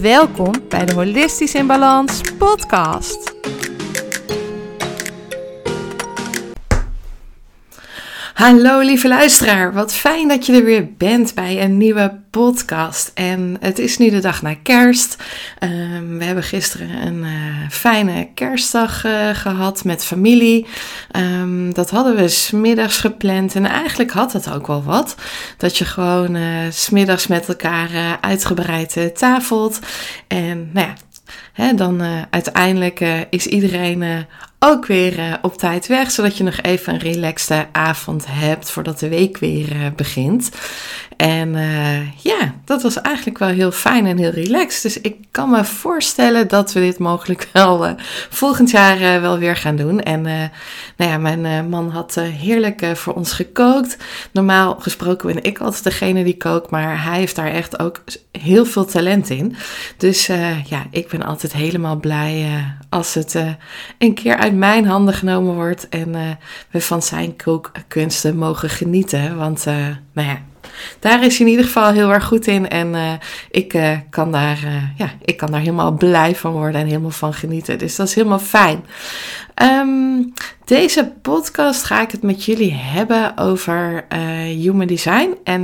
Welkom bij de Holistisch in Balans podcast. Hallo lieve luisteraar, wat fijn dat je er weer bent bij een nieuwe podcast. En het is nu de dag na kerst. Ehm, we hebben gisteren een eh, fijne kerstdag uh, gehad met familie. Um, dat hadden we smiddags gepland en eigenlijk had het ook wel wat. Dat je gewoon uh, smiddags met elkaar uitgebreid tafelt. En nou ja, Dan uh, uiteindelijk uh, is iedereen uh, ook weer op tijd weg, zodat je nog even een relaxte avond hebt voordat de week weer begint. En ja, dat was eigenlijk wel heel fijn en heel relaxed. Dus ik kan me voorstellen dat we dit mogelijk wel volgend jaar wel weer gaan doen. En nou ja, mijn man had heerlijk voor ons gekookt. Normaal gesproken ben ik altijd degene die kookt, maar hij heeft daar echt ook heel veel talent in. Dus ja, ik ben altijd helemaal blij uh, als het uh, een keer uit mijn handen genomen wordt en uh, we van zijn kookkunsten mogen genieten. Want nou ja, daar is hij in ieder geval heel erg goed in. En ik, kan daar, ja, ik kan daar helemaal blij van worden en helemaal van genieten. Dus dat is helemaal fijn. Um, deze podcast ga ik het met jullie hebben over human design en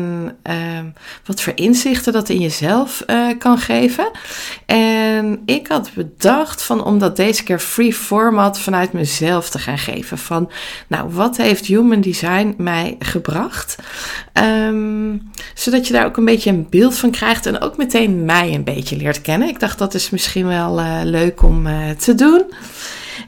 um, wat voor inzichten dat in jezelf kan geven. En ik had bedacht van om dat deze keer free format vanuit mezelf te gaan geven. Van nou, wat heeft human design mij gebracht? Um, zodat je daar ook een beetje een beeld van krijgt en ook meteen mij een beetje leert kennen. Ik dacht dat is misschien wel uh, leuk om te doen.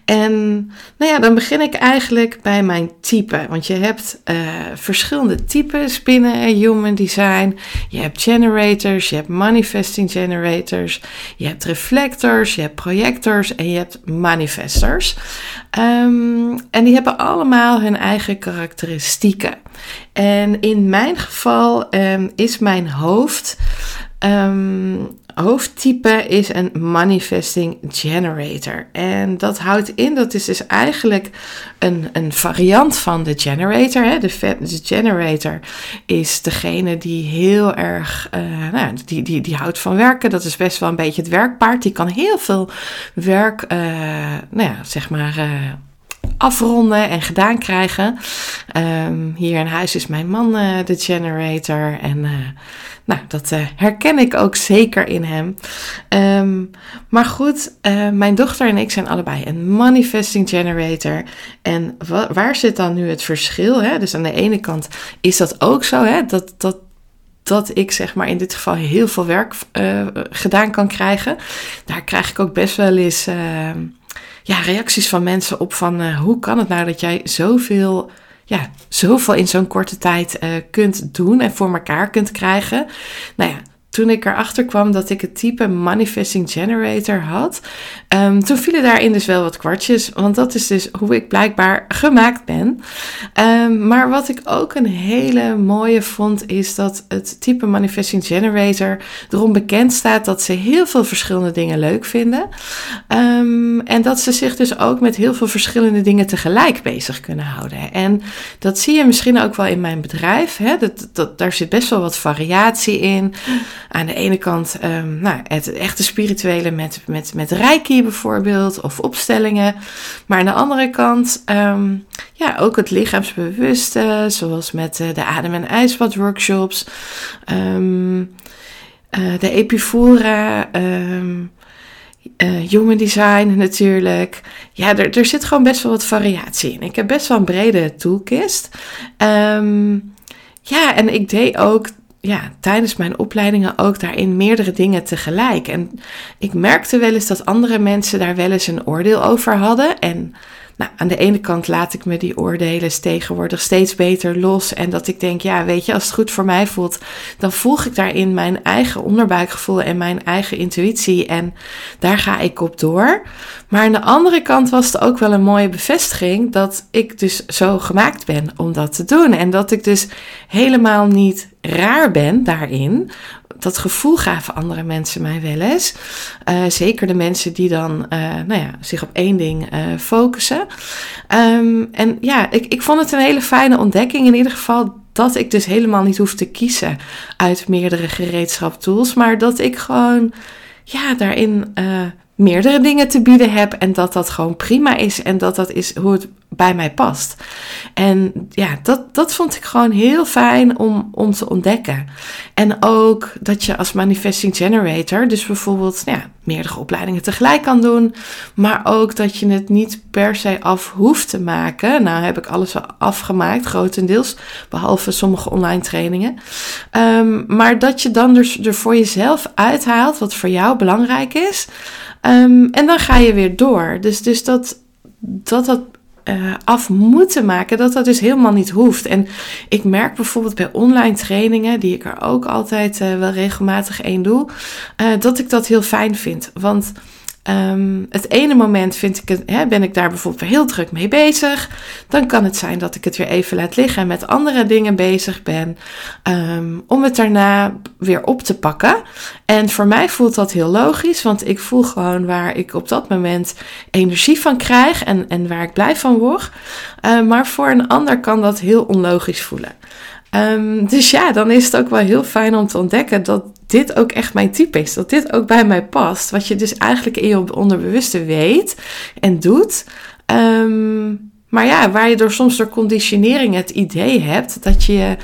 En nou ja, dan begin ik eigenlijk bij mijn type. Want je hebt uh, verschillende types binnen Human Design. Je hebt generators, je hebt manifesting generators, je hebt reflectors, je hebt projectors en je hebt manifestors. Um, en die hebben allemaal hun eigen karakteristieken. En in mijn geval um, is mijn hoofd. Um, hoofdtype is een manifesting generator. En dat houdt in, dat is dus eigenlijk een, een variant van de generator. Hè? De, generator is degene die heel erg, uh, nou, die, die, die houdt van werken. Dat is best wel een beetje het werkpaard. Die kan heel veel werk, uh, nou ja, zeg maar... Uh, afronden en gedaan krijgen. Um, hier in huis is mijn man de generator. En nou, dat uh, herken ik ook zeker in hem. Um, maar goed, mijn dochter en ik zijn allebei een manifesting generator. En waar zit dan nu het verschil? Hè? Dus aan de ene kant is dat ook zo, hè? Dat, dat, dat ik zeg maar in dit geval heel veel werk gedaan kan krijgen. Daar krijg ik ook best wel eens ehm, ja, reacties van mensen op van hoe kan het nou dat jij zoveel, ja, zoveel in zo'n korte tijd uh, kunt doen en voor elkaar kunt krijgen. Nou ja, toen ik erachter kwam dat ik het type Manifesting Generator had, um, toen vielen daarin dus wel wat kwartjes. Want dat is dus hoe ik blijkbaar gemaakt ben. Um, maar wat ik ook een hele mooie vond, is dat het type Manifesting Generator erom bekend staat dat ze heel veel verschillende dingen leuk vinden. Um, en dat ze zich dus ook met heel veel verschillende dingen tegelijk bezig kunnen houden. En dat zie je misschien ook wel in mijn bedrijf. Hè? Dat, dat, daar zit best wel wat variatie in. Aan de ene kant um, nou, het echte spirituele met, met, met reiki bijvoorbeeld, of opstellingen. Maar aan de andere kant um, ja, ook het lichaamsbewuste, zoals met uh, de adem- en ijsbad workshops. Um, uh, de Epifora, um, uh, human design natuurlijk. Ja, er, er zit gewoon best wel wat variatie in. Ik heb best wel een brede toolkist. Ja, en ik deed ook ja, tijdens mijn opleidingen ook daarin meerdere dingen tegelijk. En ik merkte wel eens dat andere mensen daar wel eens een oordeel over hadden. En nou, aan de ene kant laat ik me die oordelen tegenwoordig steeds beter los. En dat ik denk, ja, weet je, als het goed voor mij voelt, dan volg ik daarin mijn eigen onderbuikgevoel en mijn eigen intuïtie. En daar ga ik op door. Maar aan de andere kant was het ook wel een mooie bevestiging dat ik dus zo gemaakt ben om dat te doen. En dat ik dus helemaal niet raar ben daarin dat gevoel gaven andere mensen mij wel eens. Uh, zeker de mensen die dan uh, nou ja, zich op één ding uh, focussen. Um, en ja, ik, ik vond het een hele fijne ontdekking. In ieder geval dat ik dus helemaal niet hoef te kiezen uit meerdere gereedschaptools. Maar dat ik gewoon ja, daarin meerdere dingen te bieden heb en dat dat gewoon prima is en dat dat is hoe het bij mij past. En ja, dat, dat vond ik gewoon heel fijn om, om te ontdekken. En ook dat je als manifesting generator, dus bijvoorbeeld nou ja, meerdere opleidingen tegelijk kan doen, maar ook dat je het niet per se af hoeft te maken. Nou heb ik alles afgemaakt, grotendeels, behalve sommige online trainingen. Um, maar dat je dan dus er voor jezelf uithaalt wat voor jou belangrijk is. Um, en dan ga je weer door. Dus, dus dat dat, dat uh, af moeten maken, dat dat dus helemaal niet hoeft. En ik merk bijvoorbeeld bij online trainingen, die ik er ook altijd uh, wel regelmatig één doe, uh, dat ik dat heel fijn vind. Want Um, het ene moment vind ik het, hè, ben ik daar bijvoorbeeld heel druk mee bezig. Dan kan het zijn dat ik het weer even laat liggen en met andere dingen bezig ben. Um, om het daarna weer op te pakken. En voor mij voelt dat heel logisch, want ik voel gewoon waar ik op dat moment energie van krijg en, en waar ik blij van word. Uh, maar voor een ander kan dat heel onlogisch voelen. Dus ja, dan is het ook wel heel fijn om te ontdekken dat dit ook echt mijn type is. Dat dit ook bij mij past. Wat je dus eigenlijk in je onderbewuste weet en doet. Um, maar ja, waar je door soms door conditionering het idee hebt dat je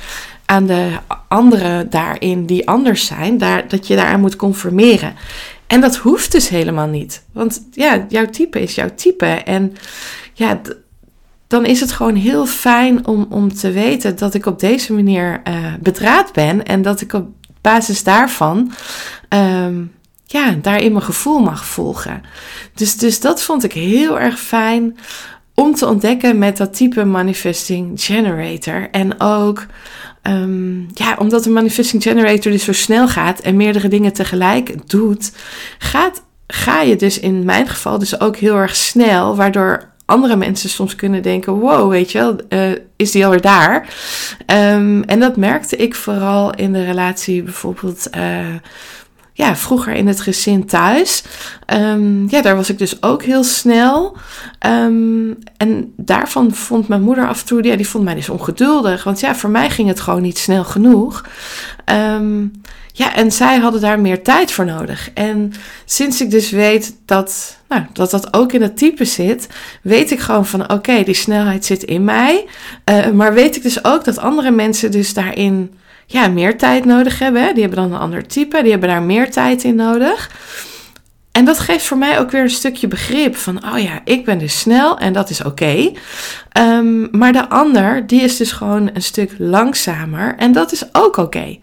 aan de anderen daarin die anders zijn, daar, dat je daaraan moet conformeren. En dat hoeft dus helemaal niet. Want ja, jouw type is jouw type. En ja, dan is het gewoon heel fijn om, om te weten dat ik op deze manier uh, bedraad ben en dat ik op basis daarvan um, ja, daarin mijn gevoel mag volgen. Dus, dus dat vond ik heel erg fijn om te ontdekken met dat type manifesting generator. En ook um, ja, omdat een manifesting generator dus zo snel gaat en meerdere dingen tegelijk doet, gaat, ga je dus in mijn geval dus ook heel erg snel, waardoor andere mensen soms kunnen denken: wow, weet je wel, uh, is die alweer daar? Um, en dat merkte ik vooral in de relatie bijvoorbeeld. Uh, ja, vroeger in het gezin thuis. Um, ja, daar was ik dus ook heel snel. Um, en daarvan vond mijn moeder af en toe, ja, die vond mij dus ongeduldig. Want ja, voor mij ging het gewoon niet snel genoeg. Um, ja, en zij hadden daar meer tijd voor nodig. En sinds ik dus weet dat nou, dat, dat ook in het type zit, weet ik gewoon van oké, die snelheid zit in mij. Uh, maar weet ik dus ook dat andere mensen dus daarin ja, meer tijd nodig hebben. Die hebben dan een ander type, die hebben daar meer tijd in nodig. En dat geeft voor mij ook weer een stukje begrip van, oh ja, ik ben dus snel en dat is oké. Um, maar de ander, die is dus gewoon een stuk langzamer en dat is ook oké. Okay.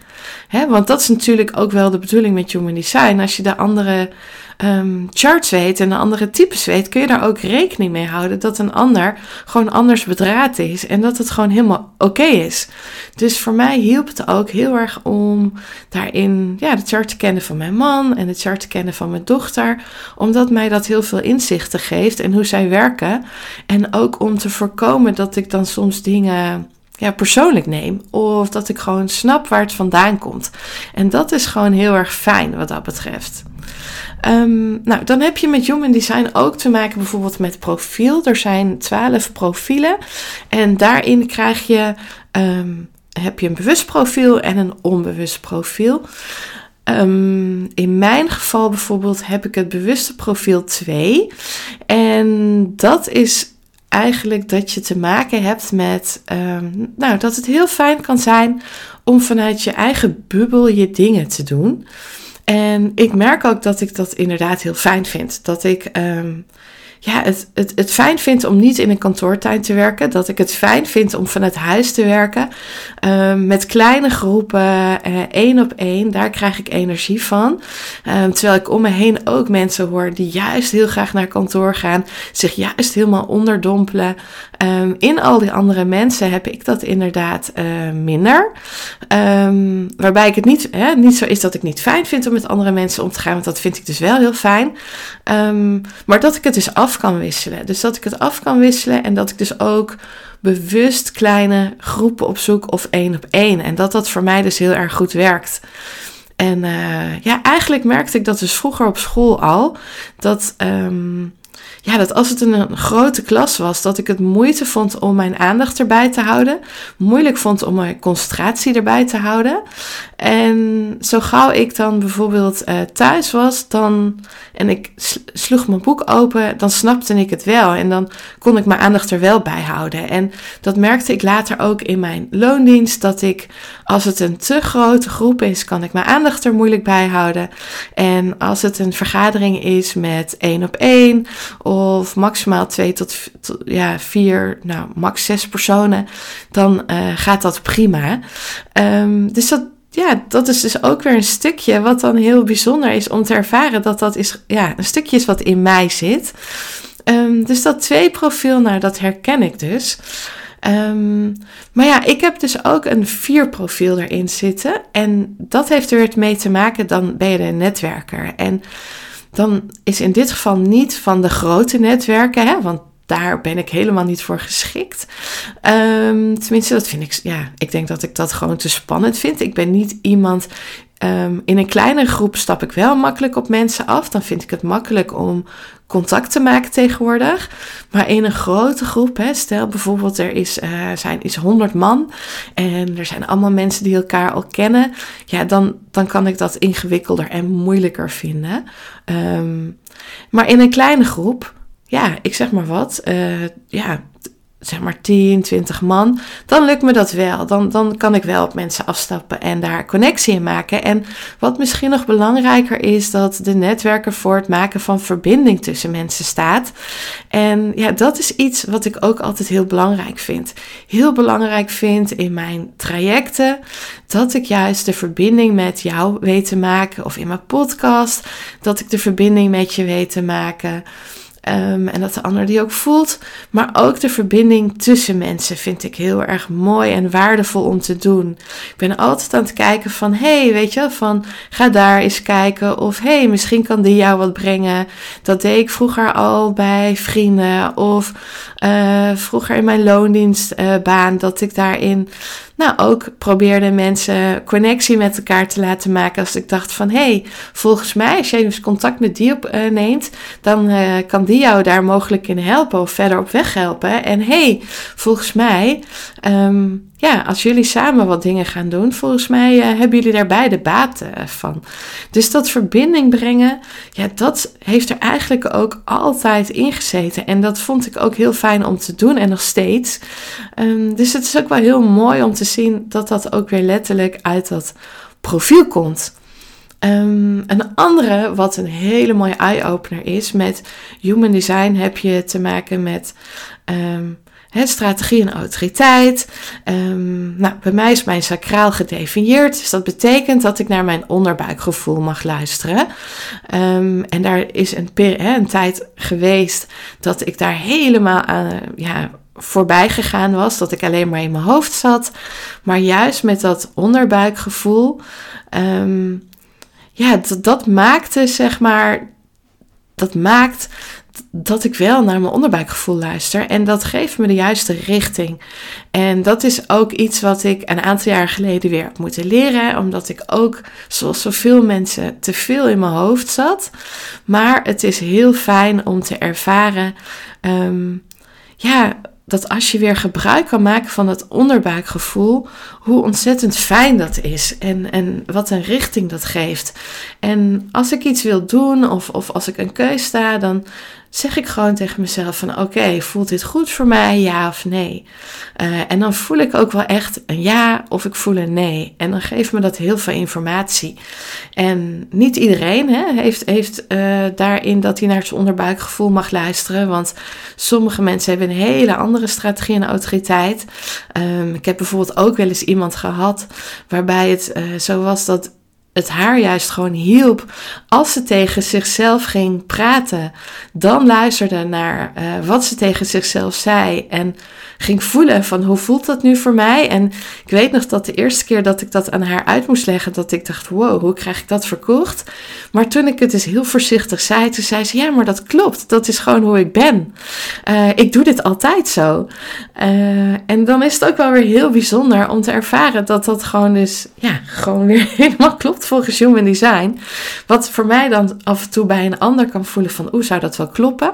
Want dat is natuurlijk ook wel de bedoeling met Human Design. Als je de andere um, charts weet en de andere types weet, kun je daar ook rekening mee houden dat een ander gewoon anders bedraad is en dat het gewoon helemaal oké is. Dus voor mij hielp het ook heel erg om daarin ja, de chart te kennen van mijn man en de chart te kennen van mijn dochter, omdat mij dat heel veel inzichten geeft en hoe zij werken. En ook om te voorkomen dat ik dan soms dingen ja, persoonlijk neem. Of dat ik gewoon snap waar het vandaan komt. En dat is gewoon heel erg fijn wat dat betreft. Um, nou, dan heb je met Human Design ook te maken bijvoorbeeld met profiel. Er zijn twaalf profielen. En daarin krijg je, um, heb je een bewust profiel en een onbewust profiel. Um, in mijn geval bijvoorbeeld heb ik het bewuste profiel 2. En dat is eigenlijk dat je te maken hebt met, nou, dat het heel fijn kan zijn om vanuit je eigen bubbel je dingen te doen. En ik merk ook dat ik dat inderdaad heel fijn vind. Dat ik ehm, ja, het, het, het fijn vind om niet in een kantoortuin te werken. Dat ik het fijn vind om vanuit huis te werken. Um, met kleine groepen, uh, één op één. Daar krijg ik energie van. Um, terwijl ik om me heen ook mensen hoor die juist heel graag naar kantoor gaan. Zich juist helemaal onderdompelen. Um, in al die andere mensen heb ik dat inderdaad uh, minder. waarbij ik het niet, hè, niet zo is dat ik niet fijn vind om met andere mensen om te gaan. Want dat vind ik dus wel heel fijn. maar dat ik het dus af kan wisselen. Dus dat ik het af kan wisselen en dat ik dus ook bewust kleine groepen opzoek of één op één. En dat dat voor mij dus heel erg goed werkt. En uh, ja, eigenlijk merkte ik dat dus vroeger op school al. Dat um, ja, dat als het een, grote klas was, dat ik het moeite vond om mijn aandacht erbij te houden. Moeilijk vond om mijn concentratie erbij te houden. En zo gauw ik dan bijvoorbeeld uh, thuis was, dan, en ik sloeg mijn boek open, dan snapte ik het wel. En dan kon ik mijn aandacht er wel bij houden. En dat merkte ik later ook in mijn loondienst, dat ik, als het een te grote groep is, kan ik mijn aandacht er moeilijk bij houden. En als het een vergadering is met één op één, of maximaal twee tot, ja, vier, nou, max zes personen, dan uh, gaat dat prima. Um, dus dat, ja, dat is dus ook weer een stukje wat dan heel bijzonder is om te ervaren dat dat is, ja, een stukje is wat in mij zit. Um, dus dat twee profiel, nou, dat herken ik dus. Um, maar ja, ik heb dus ook een vier profiel erin zitten. En dat heeft er weer mee te maken, dan ben je een netwerker. En dan is in dit geval niet van de grote netwerken, hè, want daar ben ik helemaal niet voor geschikt. Um, tenminste, dat vind ik, ja, ik denk dat ik dat gewoon te spannend vind. Ik ben niet iemand Um, in een kleinere groep stap ik wel makkelijk op mensen af. Dan vind ik het makkelijk om contact te maken tegenwoordig. Maar in een grote groep, hè, stel bijvoorbeeld er is, uh, zijn is 100 man en er zijn allemaal mensen die elkaar al kennen. Ja, dan, dan kan ik dat ingewikkelder en moeilijker vinden. Um, maar in een kleine groep, ja, ik zeg maar wat, uh, ja, zeg maar 10, 20 man, dan lukt me dat wel. Dan, dan kan ik wel op mensen afstappen en daar connectie in maken. En wat misschien nog belangrijker is, dat de netwerken voor het maken van verbinding tussen mensen staat. En ja, dat is iets wat ik ook altijd heel belangrijk vind. Heel belangrijk vind in mijn trajecten, dat ik juist de verbinding met jou weet te maken, of in mijn podcast, dat ik de verbinding met je weet te maken. Um, en dat de ander die ook voelt. Maar ook de verbinding tussen mensen vind ik heel erg mooi en waardevol om te doen. Ik ben altijd aan het kijken van, hey, weet je, van ga daar eens kijken. Of hey, misschien kan die jou wat brengen. Dat deed ik vroeger al bij vrienden. Of uh, vroeger in mijn loondienstbaan, uh, dat ik daarin nou ook probeerde mensen connectie met elkaar te laten maken. Als ik dacht van, hé, hey, volgens mij, als jij dus contact met die opneemt, uh, dan kan die jou daar mogelijk in helpen of verder op weg helpen. En hé, hey, volgens mij um, ja, als jullie samen wat dingen gaan doen, volgens mij uh, hebben jullie daar beide baat uh, van. Dus dat verbinding brengen, ja, dat heeft er eigenlijk ook altijd in gezeten. En dat vond ik ook heel fijn om te doen en nog steeds. Um, dus het is ook wel heel mooi om te zien dat dat ook weer letterlijk uit dat profiel komt. Um, een andere, wat een hele mooie eye-opener is, met human design heb je te maken met um, strategie en autoriteit. Um, nou, bij mij is mijn sacraal gedefinieerd. Dus dat betekent dat ik naar mijn onderbuikgevoel mag luisteren. Um, en daar is een, een tijd geweest dat ik daar helemaal aan, ja, voorbij gegaan was. Dat ik alleen maar in mijn hoofd zat. Maar juist met dat onderbuikgevoel. Um, ja, dat, dat maakte zeg maar. Dat maakt dat ik wel naar mijn onderbuikgevoel luister. En dat geeft me de juiste richting. En dat is ook iets wat ik een aantal jaar geleden weer heb moeten leren. Omdat ik ook, zoals zoveel mensen, te veel in mijn hoofd zat. Maar het is heel fijn om te ervaren. Um, ja, dat als je weer gebruik kan maken van het onderbuikgevoel, hoe ontzettend fijn dat is en, en wat een richting dat geeft. En als ik iets wil doen of, of als ik een keus sta, dan zeg ik gewoon tegen mezelf van oké, voelt dit goed voor mij, ja of nee? Uh, en dan voel ik ook wel echt een ja of ik voel een nee. En dan geeft me dat heel veel informatie. En niet iedereen hè, heeft, heeft uh, daarin dat hij naar zijn onderbuikgevoel mag luisteren. Want sommige mensen hebben een hele andere strategie en autoriteit. Um, ik heb bijvoorbeeld ook wel eens iemand gehad waarbij het uh, zo was dat het haar juist gewoon hielp als ze tegen zichzelf ging praten. Dan luisterde naar uh, wat ze tegen zichzelf zei en ging voelen van hoe voelt dat nu voor mij? En ik weet nog dat de eerste keer dat ik dat aan haar uit moest leggen, dat ik dacht, wow, hoe krijg ik dat verkocht? Maar toen ik het dus heel voorzichtig zei, toen zei ze, ja, maar dat klopt. Dat is gewoon hoe ik ben. Uh, ik doe dit altijd zo. Uh, en dan is het ook wel weer heel bijzonder om te ervaren dat dat gewoon dus, ja, gewoon weer helemaal klopt volgens Human Design. Wat voor mij dan af en toe bij een ander kan voelen van, oeh, zou dat wel kloppen?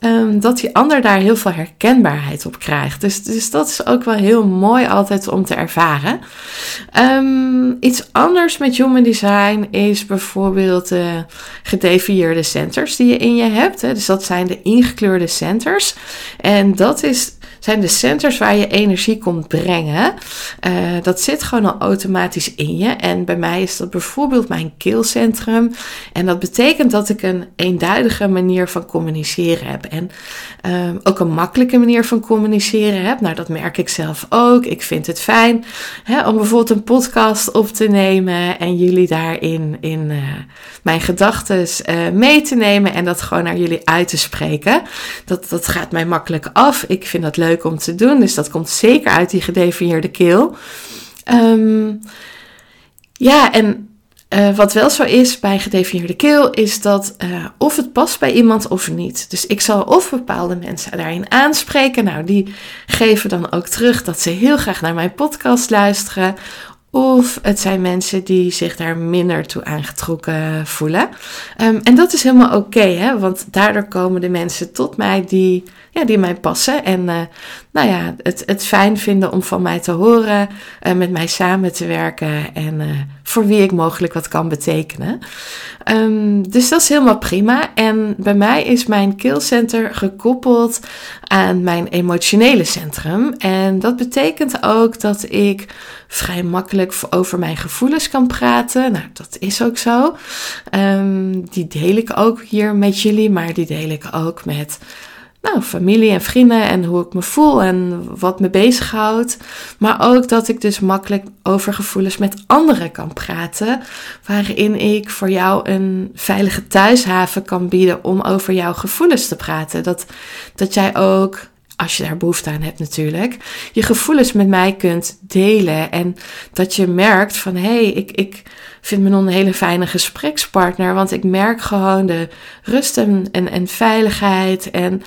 Um, dat die ander daar heel veel herkenbaarheid op krijgt. Dus, dus dat is ook wel heel mooi altijd om te ervaren. Um, iets anders met Human Design is bijvoorbeeld de gedefinieerde centers die je in je hebt. Hè. Dus dat zijn de ingekleurde centers. En dat is zijn de centers waar je energie komt brengen. Uh, dat zit gewoon al automatisch in je. En bij mij is dat bijvoorbeeld mijn keelcentrum. En dat betekent dat ik een eenduidige manier van communiceren heb. En uh, ook een makkelijke manier van communiceren heb. Nou, dat merk ik zelf ook. Ik vind het fijn hè, om bijvoorbeeld een podcast op te nemen en jullie daarin in uh, mijn gedachten mee te nemen en dat gewoon naar jullie uit te spreken. Dat, dat gaat mij makkelijk af. Ik vind dat leuk om te doen. Dus dat komt zeker uit die gedefinieerde keel. Um, ja, en uh, wat wel zo is bij gedefinieerde keel, is dat uh, of het past bij iemand of niet. Dus ik zal of bepaalde mensen daarin aanspreken. Nou, die geven dan ook terug dat ze heel graag naar mijn podcast luisteren. Of het zijn mensen die zich daar minder toe aangetrokken voelen. Um, en dat is helemaal oké, okay, want daardoor komen de mensen tot mij die ja, die mij passen. En uh, nou ja, het, het fijn vinden om van mij te horen, uh, met mij samen te werken en uh, voor wie ik mogelijk wat kan betekenen. Um, dus dat is helemaal prima. En bij mij is mijn keelcenter gekoppeld aan mijn emotionele centrum. En dat betekent ook dat ik vrij makkelijk over mijn gevoelens kan praten. Nou, dat is ook zo. Um, die deel ik ook hier met jullie, maar die deel ik ook met nou, familie en vrienden en hoe ik me voel en wat me bezighoudt. Maar ook dat ik dus makkelijk over gevoelens met anderen kan praten. Waarin ik voor jou een veilige thuishaven kan bieden om over jouw gevoelens te praten. Dat, dat jij ook als je daar behoefte aan hebt natuurlijk, je gevoelens met mij kunt delen. En dat je merkt van hé, hey, ik, ik vind me een hele fijne gesprekspartner. Want ik merk gewoon de rust en, en, en veiligheid. En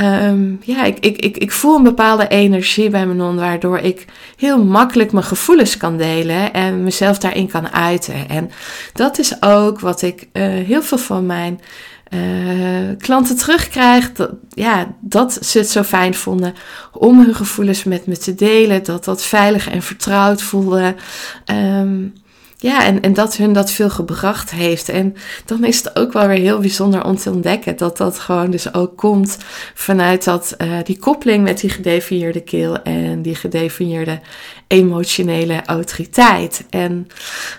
um, ja, ik, ik, ik, ik voel een bepaalde energie bij non, waardoor ik heel makkelijk mijn gevoelens kan delen en mezelf daarin kan uiten. En dat is ook wat ik uh, heel veel van mijn uh, klanten terugkrijg. Dat, ja, dat ze het zo fijn vonden om hun gevoelens met me te delen. Dat dat veilig en vertrouwd voelde. Um, ja, en, en dat hun dat veel gebracht heeft. En dan is het ook wel weer heel bijzonder om te ontdekken dat dat gewoon dus ook komt vanuit dat, uh, die koppeling met die gedefinieerde keel en die gedefinieerde emotionele autoriteit. En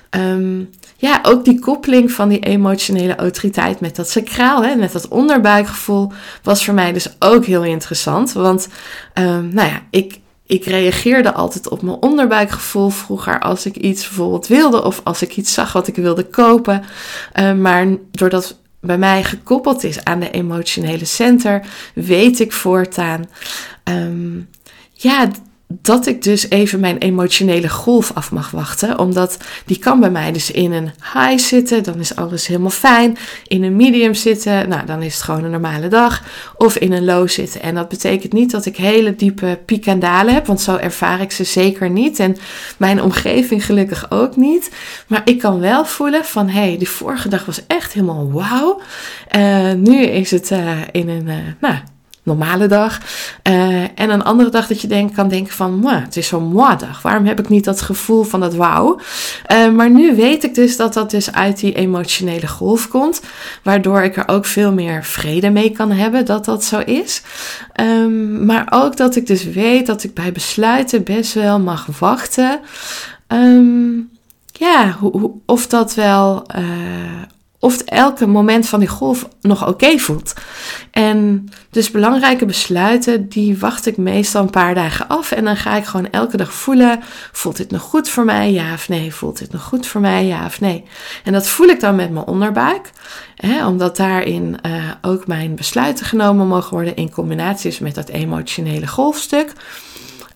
um, ja, ook die koppeling van die emotionele autoriteit met dat sacraal, hè, met dat onderbuikgevoel, was voor mij dus ook heel interessant. Want, um, nou ja, ik, ik reageerde altijd op mijn onderbuikgevoel vroeger als ik iets bijvoorbeeld wilde of als ik iets zag wat ik wilde kopen. Uh, maar doordat bij mij gekoppeld is aan de emotionele center, weet ik voortaan. Um, ja, dat ik dus even mijn emotionele golf af mag wachten. Omdat die kan bij mij dus in een high zitten, dan is alles helemaal fijn. In een medium zitten, nou dan is het gewoon een normale dag. Of in een low zitten. En dat betekent niet dat ik hele diepe piek en dalen heb, want zo ervaar ik ze zeker niet. En mijn omgeving gelukkig ook niet. Maar ik kan wel voelen van, hé, hey, die vorige dag was echt helemaal wauw. Uh, nu is het uh, in een, uh, nou normale dag. Uh, en een andere dag dat je denk, kan denken van, het is zo'n moi dag. Waarom heb ik niet dat gevoel van dat wauw? Uh, maar nu weet ik dus dat dat dus uit die emotionele golf komt. Waardoor ik er ook veel meer vrede mee kan hebben dat dat zo is. Um, maar ook dat ik dus weet dat ik bij besluiten best wel mag wachten. Um, ja, hoe, of dat wel, uh, of elke moment van die golf nog oké voelt. En dus belangrijke besluiten, die wacht ik meestal een paar dagen af. En dan ga ik gewoon elke dag voelen, voelt dit nog goed voor mij? Ja of nee? Voelt dit nog goed voor mij? Ja of nee? En dat voel ik dan met mijn onderbuik. Hè, omdat daarin uh, ook mijn besluiten genomen mogen worden in combinaties met dat emotionele golfstuk.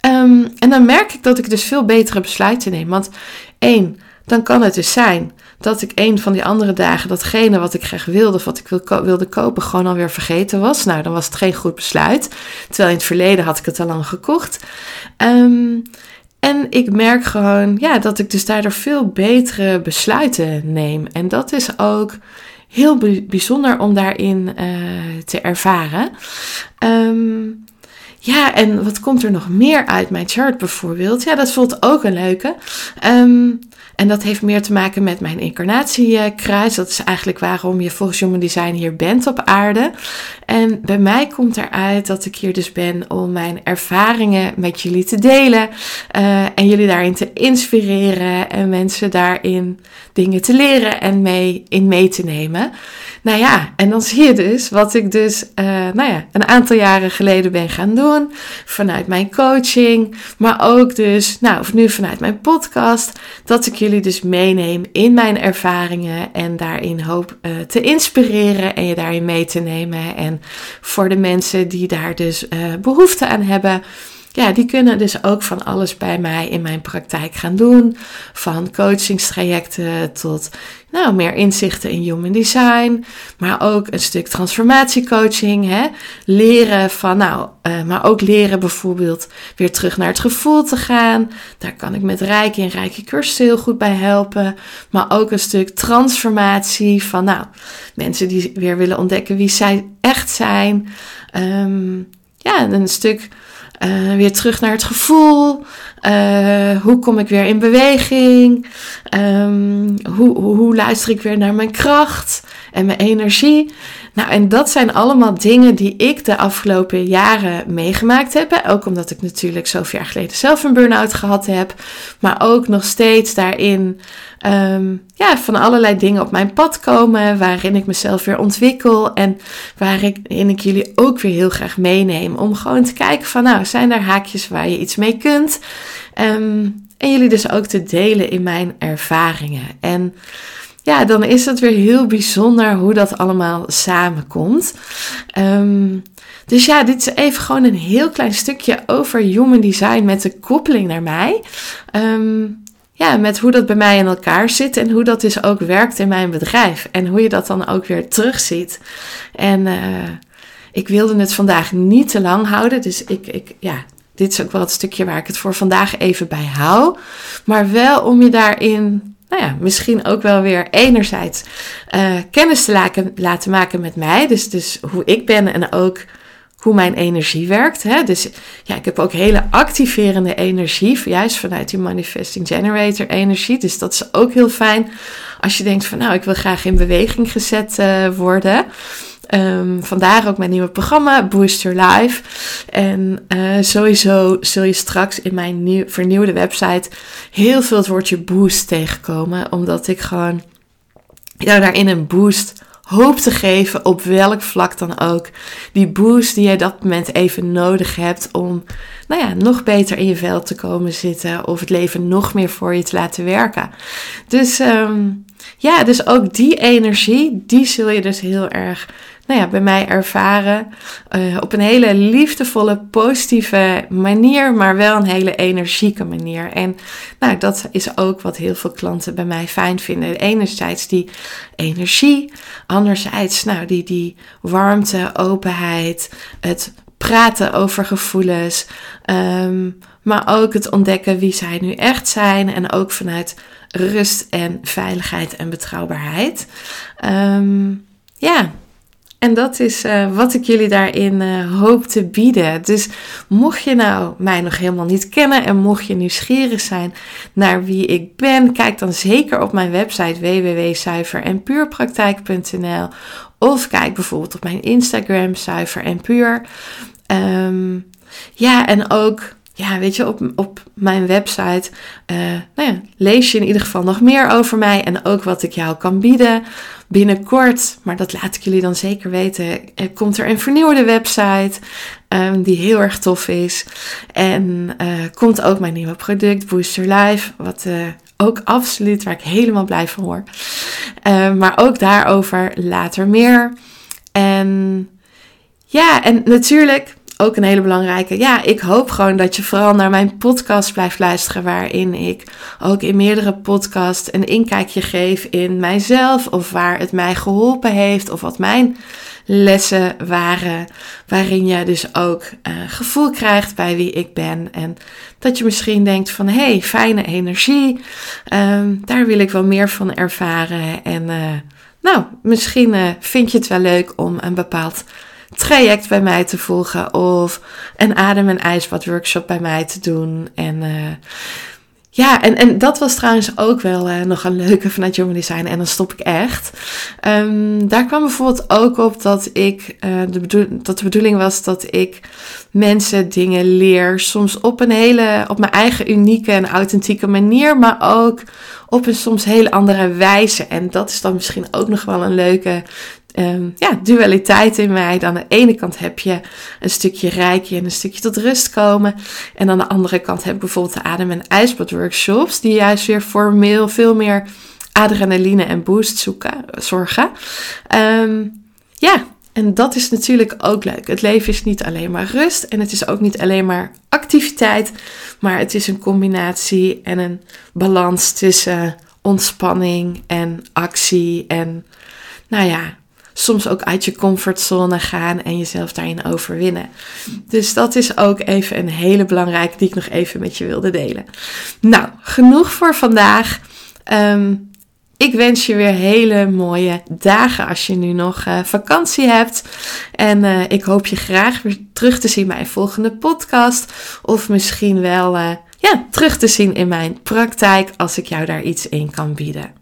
Um, en dan merk ik dat ik dus veel betere besluiten neem. Want één, dan kan het dus zijn dat ik een van die andere dagen datgene wat ik graag wilde of wat ik wilde kopen gewoon alweer vergeten was. Nou, dan was het geen goed besluit. Terwijl in het verleden had ik het al lang gekocht. Um, en ik merk gewoon ja, dat ik dus daardoor veel betere besluiten neem. En dat is ook heel bijzonder om daarin uh, te ervaren. Um, ja, en wat komt er nog meer uit mijn chart bijvoorbeeld? Ja, dat voelt ook een leuke. Um, en dat heeft meer te maken met mijn incarnatiekruis. Dat is eigenlijk waarom je volgens Human Design hier bent op aarde. En bij mij komt eruit dat ik hier dus ben om mijn ervaringen met jullie te delen. Uh, en jullie daarin te inspireren en mensen daarin dingen te leren en mee in mee te nemen. Nou ja, en dan zie je dus wat ik dus uh, nou ja, een aantal jaren geleden ben gaan doen. Vanuit mijn coaching, maar ook dus, nou, of nu vanuit mijn podcast. Dat ik jullie dus meeneem in mijn ervaringen en daarin hoop uh, te inspireren en je daarin mee te nemen. En voor de mensen die daar dus uh, behoefte aan hebben ja, die kunnen dus ook van alles bij mij in mijn praktijk gaan doen. Van coachingstrajecten tot nou, meer inzichten in human design. Maar ook een stuk transformatiecoaching. Hè? Leren van, nou, uh, maar ook leren bijvoorbeeld weer terug naar het gevoel te gaan. Daar kan ik met Rijke en Rijke cursussen heel goed bij helpen. Maar ook een stuk transformatie van, nou, mensen die weer willen ontdekken wie zij echt zijn. Um, ja, een stuk uh, weer terug naar het gevoel. Uh, hoe kom ik weer in beweging? Um, hoe, hoe, luister ik weer naar mijn kracht en mijn energie? Nou, en dat zijn allemaal dingen die ik de afgelopen jaren meegemaakt heb. Ook omdat ik natuurlijk zoveel jaar geleden zelf een burn-out gehad heb. Maar ook nog steeds daarin um, ja, van allerlei dingen op mijn pad komen. Waarin ik mezelf weer ontwikkel. En waarin ik jullie ook weer heel graag meeneem. Om gewoon te kijken van nou, zijn er haakjes waar je iets mee kunt? Um, en jullie dus ook te delen in mijn ervaringen. En ja, dan is het weer heel bijzonder hoe dat allemaal samenkomt. Um, dus ja, dit is even gewoon een heel klein stukje over human design met de koppeling naar mij. Um, ja, met hoe dat bij mij in elkaar zit en hoe dat dus ook werkt in mijn bedrijf. En hoe je dat dan ook weer terugziet. En uh, ik wilde het vandaag niet te lang houden, dus ik, ik, ja, dit is ook wel het stukje waar ik het voor vandaag even bij hou. Maar wel om je daarin nou ja, misschien ook wel weer enerzijds uh, kennis te laten, maken met mij. Dus, dus hoe ik ben en ook hoe mijn energie werkt. Hè? Dus ja, ik heb ook hele activerende energie, juist vanuit die Manifesting Generator energie. Dus dat is ook heel fijn als je denkt van nou, ik wil graag in beweging gezet uh, worden. Um, vandaar ook mijn nieuwe programma Boost Your Life. En uh, sowieso zul je straks in mijn nieuw, vernieuwde website heel veel het woordje boost tegenkomen. Omdat ik gewoon jou daarin een boost hoop te geven op welk vlak dan ook. Die boost die jij dat moment even nodig hebt om nou ja, nog beter in je vel te komen zitten of het leven nog meer voor je te laten werken. Dus um, ja, dus ook die energie, die zul je dus heel erg nou ja, bij mij ervaren. Uh, op een hele liefdevolle, positieve manier, maar wel een hele energieke manier. En nou, dat is ook wat heel veel klanten bij mij fijn vinden. Enerzijds die energie, anderzijds nou, die, die warmte, openheid, het praten over gevoelens, um, maar ook het ontdekken wie zij nu echt zijn en ook vanuit rust en veiligheid en betrouwbaarheid. Um, ja, En dat is uh, wat ik jullie daarin uh, hoop te bieden. Dus mocht je nou mij nog helemaal niet kennen en mocht je nieuwsgierig zijn naar wie ik ben, kijk dan zeker op mijn website www.zuiverenpuurpraktijk.nl of kijk bijvoorbeeld op mijn Instagram zuiver en puur. Um, ja, en ook ja, weet je, op, op mijn website uh, nou ja, lees je in ieder geval nog meer over mij en ook wat ik jou kan bieden. Binnenkort, maar dat laat ik jullie dan zeker weten, komt er een vernieuwde website um, die heel erg tof is. En uh, komt ook mijn nieuwe product Booster Live, wat uh, ook absoluut waar ik helemaal blij van word. Uh, maar ook daarover later meer. En ja, en natuurlijk ook een hele belangrijke. Ja, ik hoop gewoon dat je vooral naar mijn podcast blijft luisteren, waarin ik ook in meerdere podcasts een inkijkje geef in mijzelf of waar het mij geholpen heeft of wat mijn lessen waren, waarin je dus ook uh, gevoel krijgt bij wie ik ben en dat je misschien denkt van hé, hey, fijne energie, um, daar wil ik wel meer van ervaren en uh, nou, misschien uh, vind je het wel leuk om een bepaald traject bij mij te volgen of een adem- en ijsbad workshop bij mij te doen. En uh, ja, en, en dat was trouwens ook wel uh, nog een leuke vanuit Human Design. En dan stop ik echt. Um, daar kwam bijvoorbeeld ook op dat ik uh, de dat de bedoeling was dat ik mensen dingen leer. Soms op een hele, op mijn eigen unieke en authentieke manier, maar ook op een soms hele andere wijze. En dat is dan misschien ook nog wel een leuke um, ja, dualiteit in mij. Dan aan de ene kant heb je een stukje rijkje en een stukje tot rust komen. En aan de andere kant heb ik bijvoorbeeld de adem- en ijsbad workshops. Die juist weer formeel veel meer adrenaline en boost zoeken, zorgen. Um, ja, en dat is natuurlijk ook leuk. Het leven is niet alleen maar rust en het is ook niet alleen maar activiteit, maar het is een combinatie en een balans tussen ontspanning en actie en nou ja, soms ook uit je comfortzone gaan en jezelf daarin overwinnen. Dus dat is ook even een hele belangrijke die ik nog even met je wilde delen. Nou, genoeg voor vandaag. Um, ik wens je weer hele mooie dagen als je nu nog uh, vakantie hebt. En uh, ik hoop je graag weer terug te zien bij een volgende podcast. Of misschien wel uh, ja, terug te zien in mijn praktijk als ik jou daar iets in kan bieden.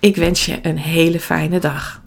Ik wens je een hele fijne dag.